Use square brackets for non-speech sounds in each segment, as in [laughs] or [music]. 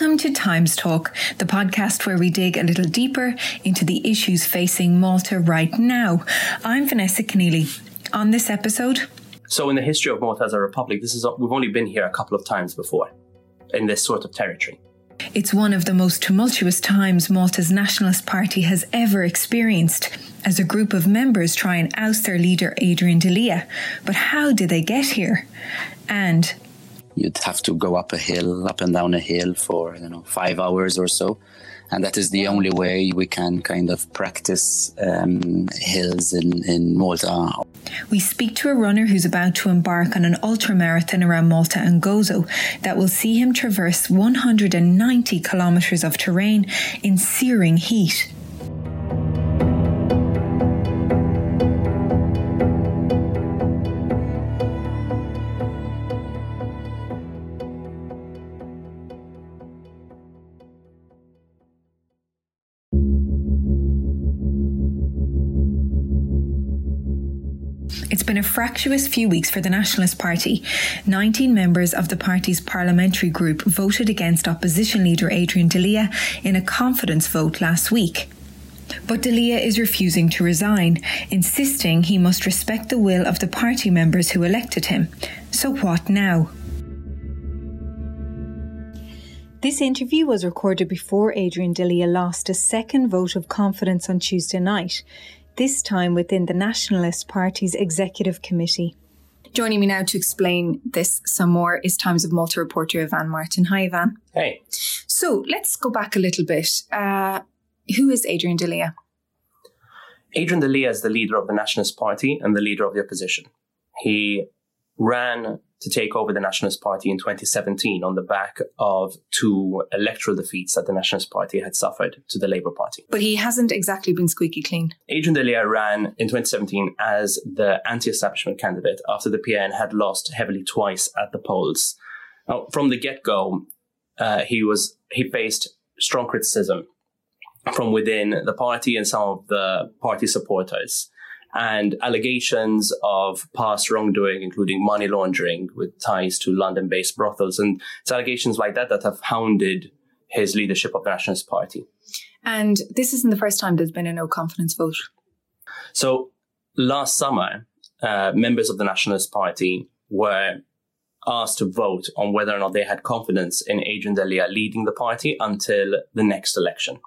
Welcome to Times Talk, the podcast where we dig a little deeper into the issues facing Malta right now. I'm Vanessa Keneally. On this episode, so in the history of Malta as a republic, this is we've only been here a couple of times before in this sort of territory. It's one of the most tumultuous times Malta's Nationalist Party has ever experienced as a group of members try and oust their leader Adrian Delia. But how did they get here? And you'd have to go up a hill, up and down a hill for you know five hours or so, and that is the only way we can kind of practice um, hills in in Malta. We speak to a runner who's about to embark on an ultra marathon around Malta and Gozo that will see him traverse 190 kilometres of terrain in searing heat. It's been a fractious few weeks for the Nationalist Party. 19 members of the party's parliamentary group voted against opposition leader Adrian Delia in a confidence vote last week. But Delia is refusing to resign, insisting he must respect the will of the party members who elected him. So what now? This interview was recorded before Adrian Delia lost a second vote of confidence on Tuesday night this time within the Nationalist Party's Executive Committee. Joining me now to explain this some more is Times of Malta reporter Ivan Martin. Hi, Ivan. Hey. So let's go back a little bit. Uh, who is Adrian Delia? Adrian Delia is the leader of the Nationalist Party and the leader of the opposition. He ran to take over the Nationalist Party in 2017 on the back of two electoral defeats that the Nationalist Party had suffered to the Labour Party. But he hasn't exactly been squeaky clean. Adrian Delia ran in 2017 as the anti-establishment candidate after the PN had lost heavily twice at the polls. Now, from the get-go, uh, he was he faced strong criticism from within the party and some of the party supporters and allegations of past wrongdoing, including money laundering with ties to London based brothels. And it's allegations like that that have hounded his leadership of the Nationalist Party. And this isn't the first time there's been a no confidence vote. So last summer, uh, members of the Nationalist Party were asked to vote on whether or not they had confidence in Adrian Delia leading the party until the next election.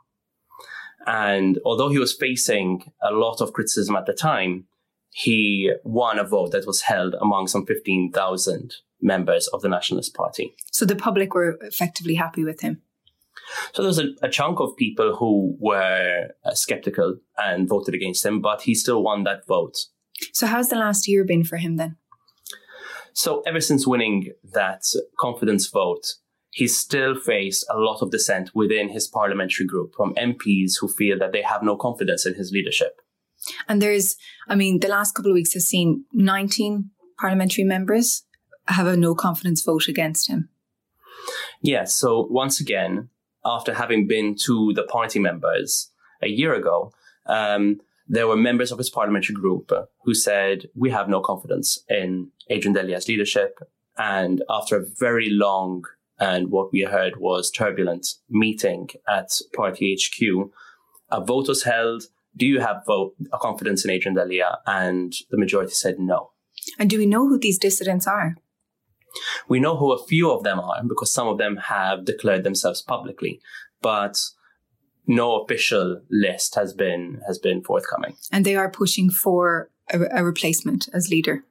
And although he was facing a lot of criticism at the time, he won a vote that was held among some 15,000 members of the Nationalist Party. So the public were effectively happy with him? So there was a, a chunk of people who were uh, skeptical and voted against him, but he still won that vote. So how's the last year been for him then? So ever since winning that confidence vote, he's still faced a lot of dissent within his parliamentary group from MPs who feel that they have no confidence in his leadership. And there's, I mean, the last couple of weeks has seen 19 parliamentary members have a no confidence vote against him. Yes. So once again, after having been to the party members a year ago, um, there were members of his parliamentary group who said, we have no confidence in Adrian Delia's leadership. And after a very long and what we heard was turbulent meeting at party HQ. A vote was held. Do you have vote a confidence in Adrian Delia? And the majority said no. And do we know who these dissidents are? We know who a few of them are because some of them have declared themselves publicly, but no official list has been has been forthcoming. And they are pushing for a, a replacement as leader.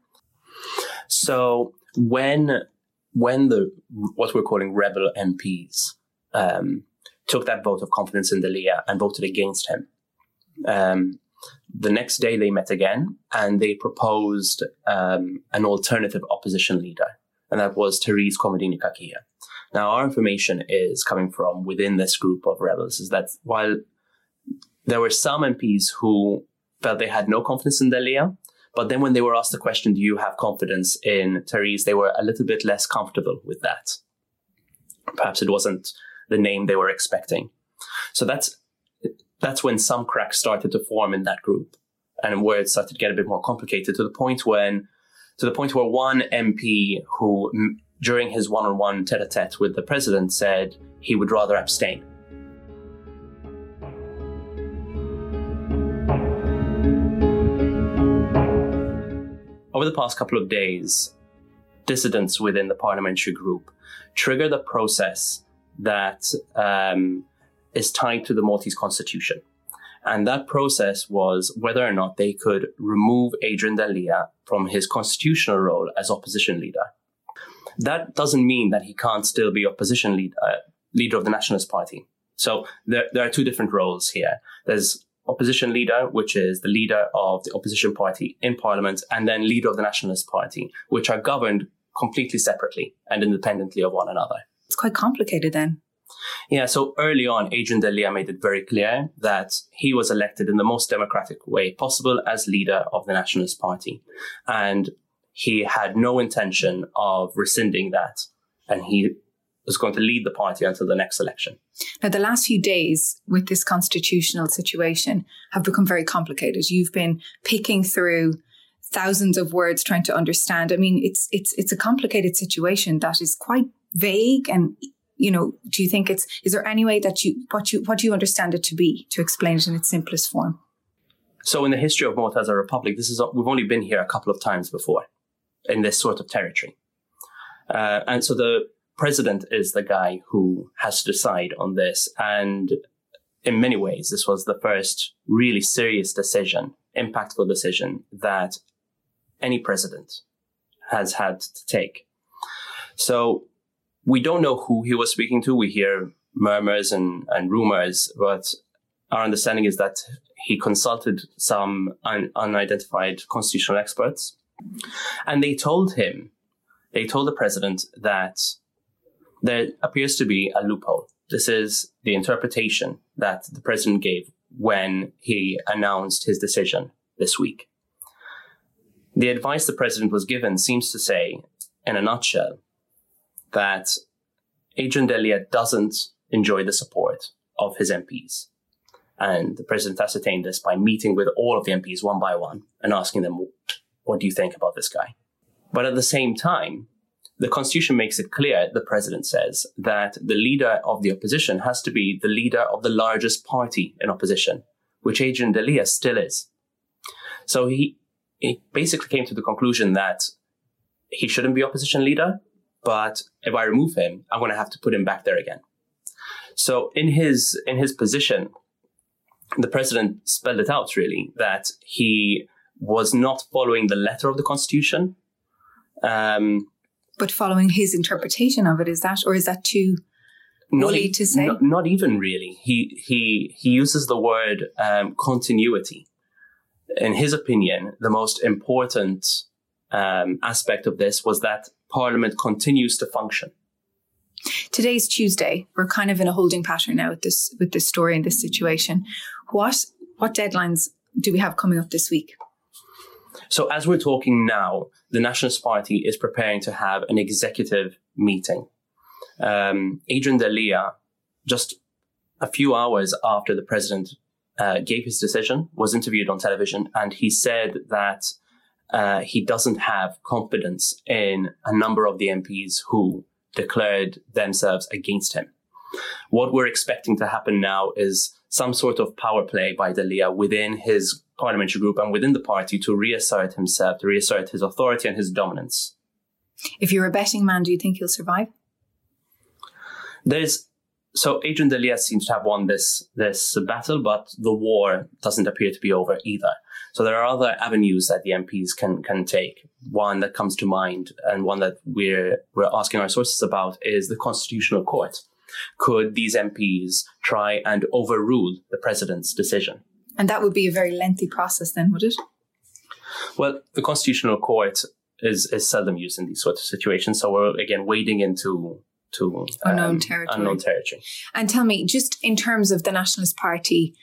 So when when the what we're calling rebel MPs um, took that vote of confidence in Delia and voted against him, um, the next day they met again and they proposed um, an alternative opposition leader, and that was Therese Comodini Cachia. Now, our information is coming from within this group of rebels is that while there were some MPs who felt they had no confidence in Delia, but then when they were asked the question, do you have confidence in Therese, they were a little bit less comfortable with that. Perhaps it wasn't the name they were expecting. So that's, that's when some cracks started to form in that group and where it started to get a bit more complicated to the point when, to the point where one MP who during his one on one tete a tete with the president, said he would rather abstain. Over the past couple of days, dissidents within the parliamentary group triggered a process that um, is tied to the Maltese constitution. And that process was whether or not they could remove Adrian Delia from his constitutional role as opposition leader. That doesn't mean that he can't still be opposition lead, uh, leader of the Nationalist Party. So there, there are two different roles here. There's opposition leader, which is the leader of the opposition party in parliament, and then leader of the Nationalist Party, which are governed completely separately and independently of one another. It's quite complicated then. Yeah, so early on, Adrian Delia made it very clear that he was elected in the most democratic way possible as leader of the Nationalist Party. And he had no intention of rescinding that. And he was going to lead the party until the next election. Now, the last few days with this constitutional situation have become very complicated. You've been picking through thousands of words trying to understand. I mean, it's it's it's a complicated situation that is quite vague and you know, do you think it's is there any way that you what you what do you understand it to be to explain it in its simplest form? So in the history of Malta as a republic, this is we've only been here a couple of times before in this sort of territory. Uh, and so the president is the guy who has to decide on this. And in many ways, this was the first really serious decision, impactful decision that any president has had to take. So we don't know who he was speaking to. We hear murmurs and, and rumors, but our understanding is that he consulted some un- unidentified constitutional experts and they told him, they told the president that there appears to be a loophole. This is the interpretation that the president gave when he announced his decision this week. The advice the president was given seems to say, in a nutshell, that Adrian Delia doesn't enjoy the support of his MPs. And the president ascertained this by meeting with all of the MPs one by one and asking them, what do you think about this guy? But at the same time, the constitution makes it clear, the president says, that the leader of the opposition has to be the leader of the largest party in opposition, which Adrian Delia still is. So he, he basically came to the conclusion that he shouldn't be opposition leader, but if I remove him, I'm going to have to put him back there again. So in his in his position, the president spelled it out really that he was not following the letter of the constitution. Um, but following his interpretation of it is that, or is that too not, e- to say? Not, not, even really. He he he uses the word um, continuity. In his opinion, the most important um, aspect of this was that Parliament continues to function. Today's Tuesday. We're kind of in a holding pattern now with this with this story and this situation. What what deadlines do we have coming up this week? So as we're talking now, the Nationalist Party is preparing to have an executive meeting. Um, Adrian Delia, just a few hours after the president uh, gave his decision, was interviewed on television, and he said that uh, he doesn't have confidence in a number of the MPs who declared themselves against him. What we're expecting to happen now is some sort of power play by Delia within his parliamentary group and within the party to reassert himself, to reassert his authority and his dominance. If you're a betting man, do you think he'll survive? There's so Adrian Delia seems to have won this this battle, but the war doesn't appear to be over either. So there are other avenues that the MPs can can take. One that comes to mind, and one that we're we're asking our sources about, is the Constitutional Court. Could these MPs try and overrule the president's decision? And that would be a very lengthy process, then, would it? Well, the Constitutional Court is is seldom used in these sorts of situations. So we're again wading into to um, unknown territory. Unknown territory. And tell me, just in terms of the Nationalist Party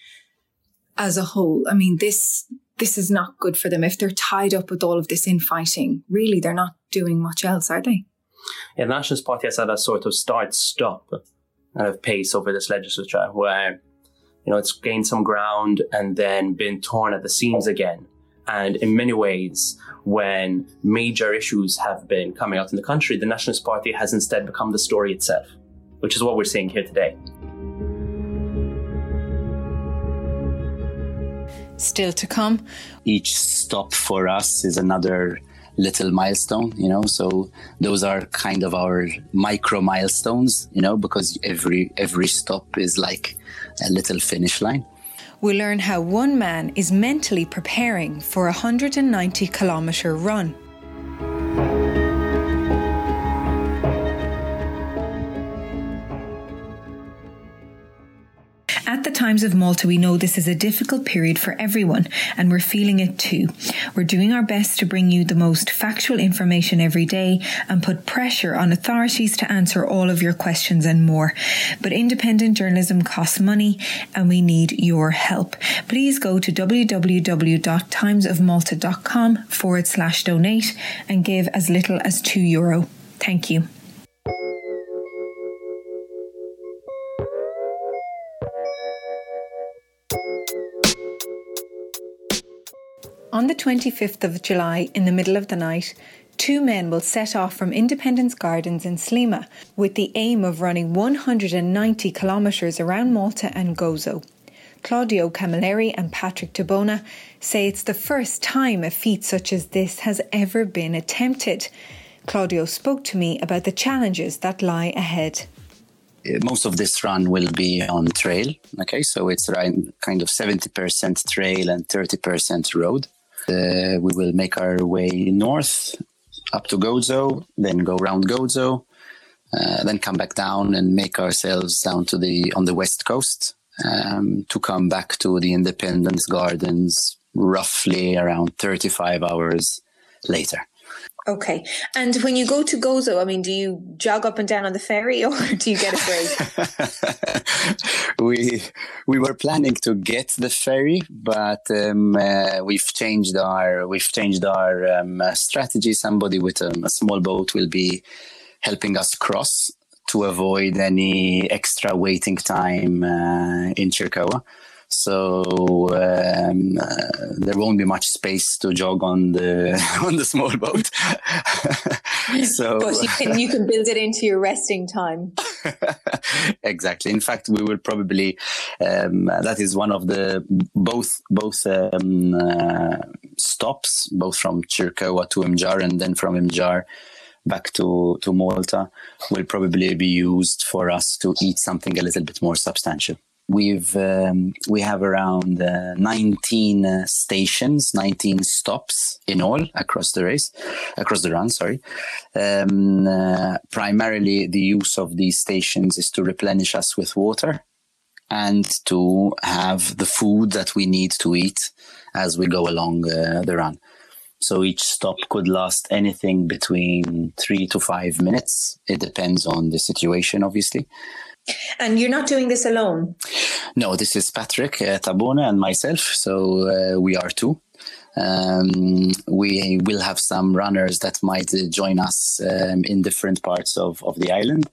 as a whole, I mean, this this is not good for them if they're tied up with all of this infighting. Really, they're not doing much else, are they? Yeah, the Nationalist Party has had a sort of start-stop kind of pace over this legislature, where you know it's gained some ground and then been torn at the seams again. And in many ways, when major issues have been coming out in the country, the Nationalist Party has instead become the story itself, which is what we're seeing here today. Still to come. Each stop for us is another little milestone, you know. So those are kind of our micro milestones, you know, because every every stop is like a little finish line. We learn how one man is mentally preparing for a 190 kilometre run. Times of Malta, we know this is a difficult period for everyone, and we're feeling it too. We're doing our best to bring you the most factual information every day and put pressure on authorities to answer all of your questions and more. But independent journalism costs money, and we need your help. Please go to www.timesofmalta.com forward slash donate and give as little as €2. Thank you. On the 25th of July, in the middle of the night, two men will set off from Independence Gardens in Sliema with the aim of running 190 kilometres around Malta and Gozo. Claudio Camilleri and Patrick Tabona say it's the first time a feat such as this has ever been attempted. Claudio spoke to me about the challenges that lie ahead uh, most of this run will be on trail. Okay, so it's kind of 70% trail and 30% road. Uh, we will make our way north up to Gozo, then go around Gozo, uh, then come back down and make ourselves down to the on the west coast um, to come back to the Independence Gardens roughly around 35 hours later. Okay. And when you go to Gozo, I mean, do you jog up and down on the ferry [laughs] or do you get a break? [laughs] we we were planning to get the ferry, but um, uh, we've changed our we've changed our um, strategy. Somebody with a, a small boat will be helping us cross to avoid any extra waiting time uh, in Ċirkewwa so um, uh, there won't be much space to jog on the [laughs] on the small boat. [laughs] so, but you can you can build it into your resting time. [laughs] exactly. In fact, we will probably um, that is one of the both both um, uh, stops, both from Ċirkewwa to Mġarr and then from Mġarr back to, to Malta will probably be used for us to eat something a little bit more substantial. We've um, we have around uh, 19 uh, stations, 19 stops in all across the race, across the run. Sorry. Um, uh, primarily, the use of these stations is to replenish us with water and to have the food that we need to eat as we go along uh, the run. So each stop could last anything between three to five minutes. It depends on the situation, obviously. And you're not doing this alone? No, this is Patrick uh, Tabona and myself. So uh, we are two. Um, we will have some runners that might uh, join us um, in different parts of, of the island.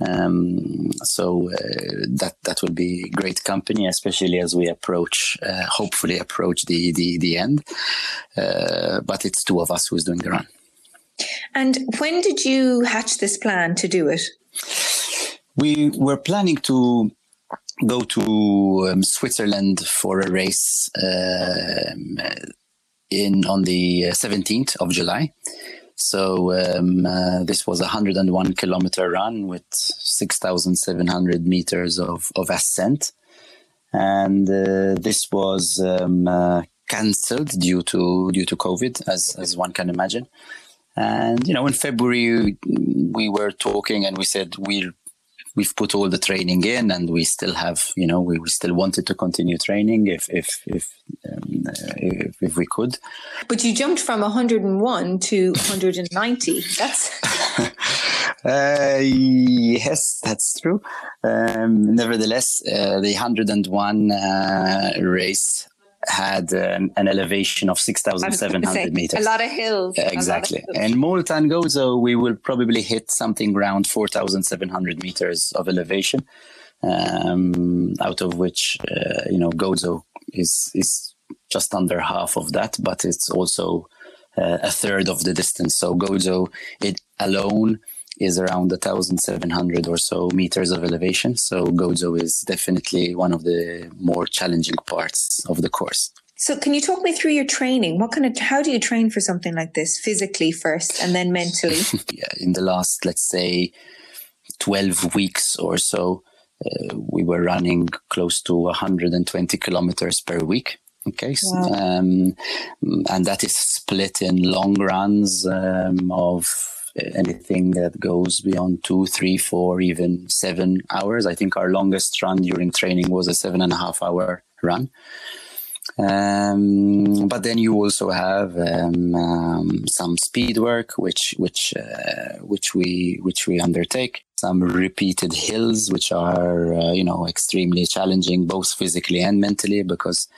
Um, so uh, that that will be great company, especially as we approach, uh, hopefully approach the the, the end. Uh, but it's two of us who's doing the run. And when did you hatch this plan to do it? We were planning to go to um, Switzerland for a race um, in on the 17th of July. So um, uh, this was a 101 kilometer run with 6,700 meters of, of ascent, and uh, this was um, uh, cancelled due to due to COVID, as as one can imagine. And you know, in February we were talking, and we said we're we've put all the training in and we still have you know we still wanted to continue training if if if um, if, if, we could. But you jumped from 101 to 190 that's [laughs] uh, yes that's true. Um, nevertheless uh, the 101 uh, race had an, an elevation of 6,700 meters. A lot of hills. Exactly. Of hills. And Malta and Gozo, we will probably hit something around 4,700 meters of elevation, um, out of which, uh, you know, Gozo is, is just under half of that, but it's also uh, a third of the distance. So Gozo, it alone is around 1,700 or so meters of elevation. So Gozo is definitely one of the more challenging parts of the course. So can you talk me through your training? What kind of how do you train for something like this physically first and then mentally? [laughs] yeah, in the last let's say 12 weeks or so, uh, we were running close to 120 kilometers per week. Okay, wow. um, and that is split in long runs um, of anything that goes beyond two, three, four, even seven hours. I think our longest run during training was a seven and a half hour run. Um, but then you also have um, um, some speed work, which which uh, which we which we undertake. Some repeated hills, which are uh, you know extremely challenging, both physically and mentally, because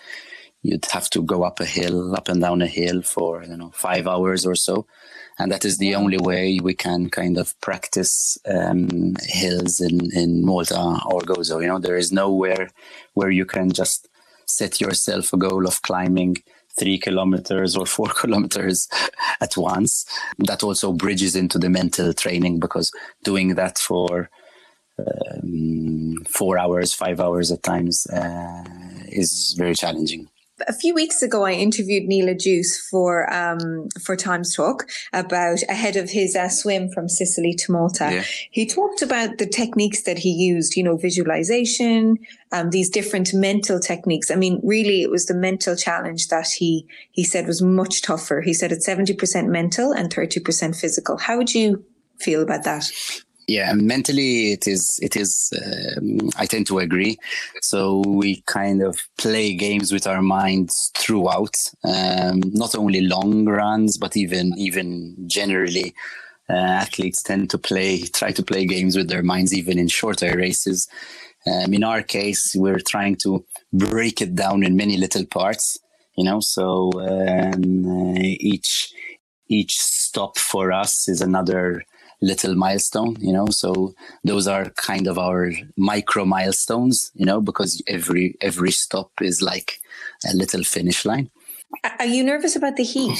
you'd have to go up a hill, up and down a hill for you know five hours or so, and that is the only way we can kind of practice um, hills in in Malta or Gozo. You know, there is nowhere where you can just set yourself a goal of climbing three kilometers or four [laughs] kilometers at once. That also bridges into the mental training because doing that for um, four hours, five hours at times uh, is very challenging a few weeks ago, I interviewed Neil Agius for um, for Times Talk about ahead of his uh, swim from Sicily to Malta. Yeah. He talked about the techniques that he used, you know, visualization, um, these different mental techniques. I mean, really, it was the mental challenge that he he said was much tougher. He said it's seventy percent mental and thirty percent physical. How would you feel about that? Yeah mentally it is it is um, i tend to agree. So we kind of play games with our minds throughout um, not only long runs but even even generally uh, athletes tend to play try to play games with their minds even in shorter races. Um, in our case we're trying to break it down in many little parts you know so um, uh, each each stop for us is another little milestone, you know. So those are kind of our micro milestones, you know, because every every stop is like a little finish line. Are you nervous about the heat?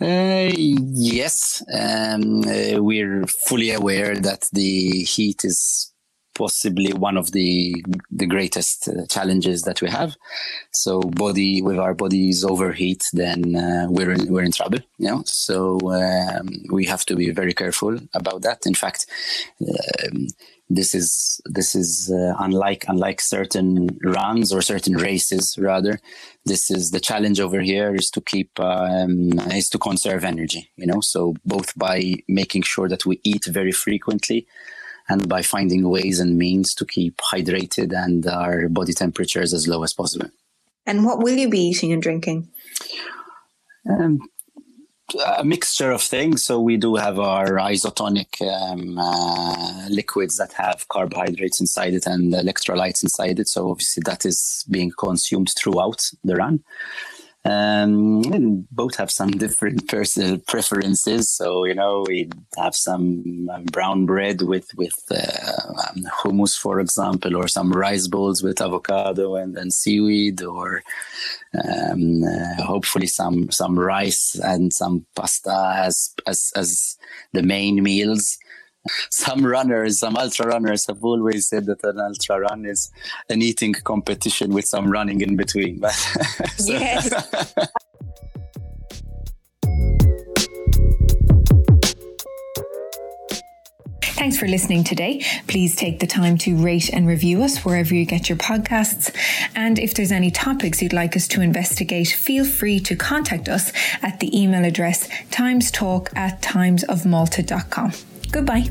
Uh, yes, um, uh, we're fully aware that the heat is possibly one of the the greatest uh, challenges that we have. So body with our bodies overheat, then uh, we're in, we're in trouble. You know, so um, we have to be very careful about that. In fact. Um, this is this is uh, unlike unlike certain runs or certain races rather this is the challenge over here is to keep um, is to conserve energy you know so both by making sure that we eat very frequently and by finding ways and means to keep hydrated and our body temperatures as low as possible. And what will you be eating and drinking? Um, a mixture of things. So we do have our isotonic um, uh, liquids that have carbohydrates inside it and electrolytes inside it. So obviously that is being consumed throughout the run. Um, both have some [laughs] different personal preferences. So you know, we have some um, brown bread with with uh, um, hummus, for example, or some rice bowls with avocado and, and seaweed, or um, uh, hopefully some some rice and some pasta as as as the main meals some runners, some ultra runners have always said that an ultra run is an eating competition with some running in between. [laughs] so. Yes. Thanks for listening today. Please take the time to rate and review us wherever you get your podcasts. And if there's any topics you'd like us to investigate, feel free to contact us at the email address timestalk at timesofmalta.com. Goodbye.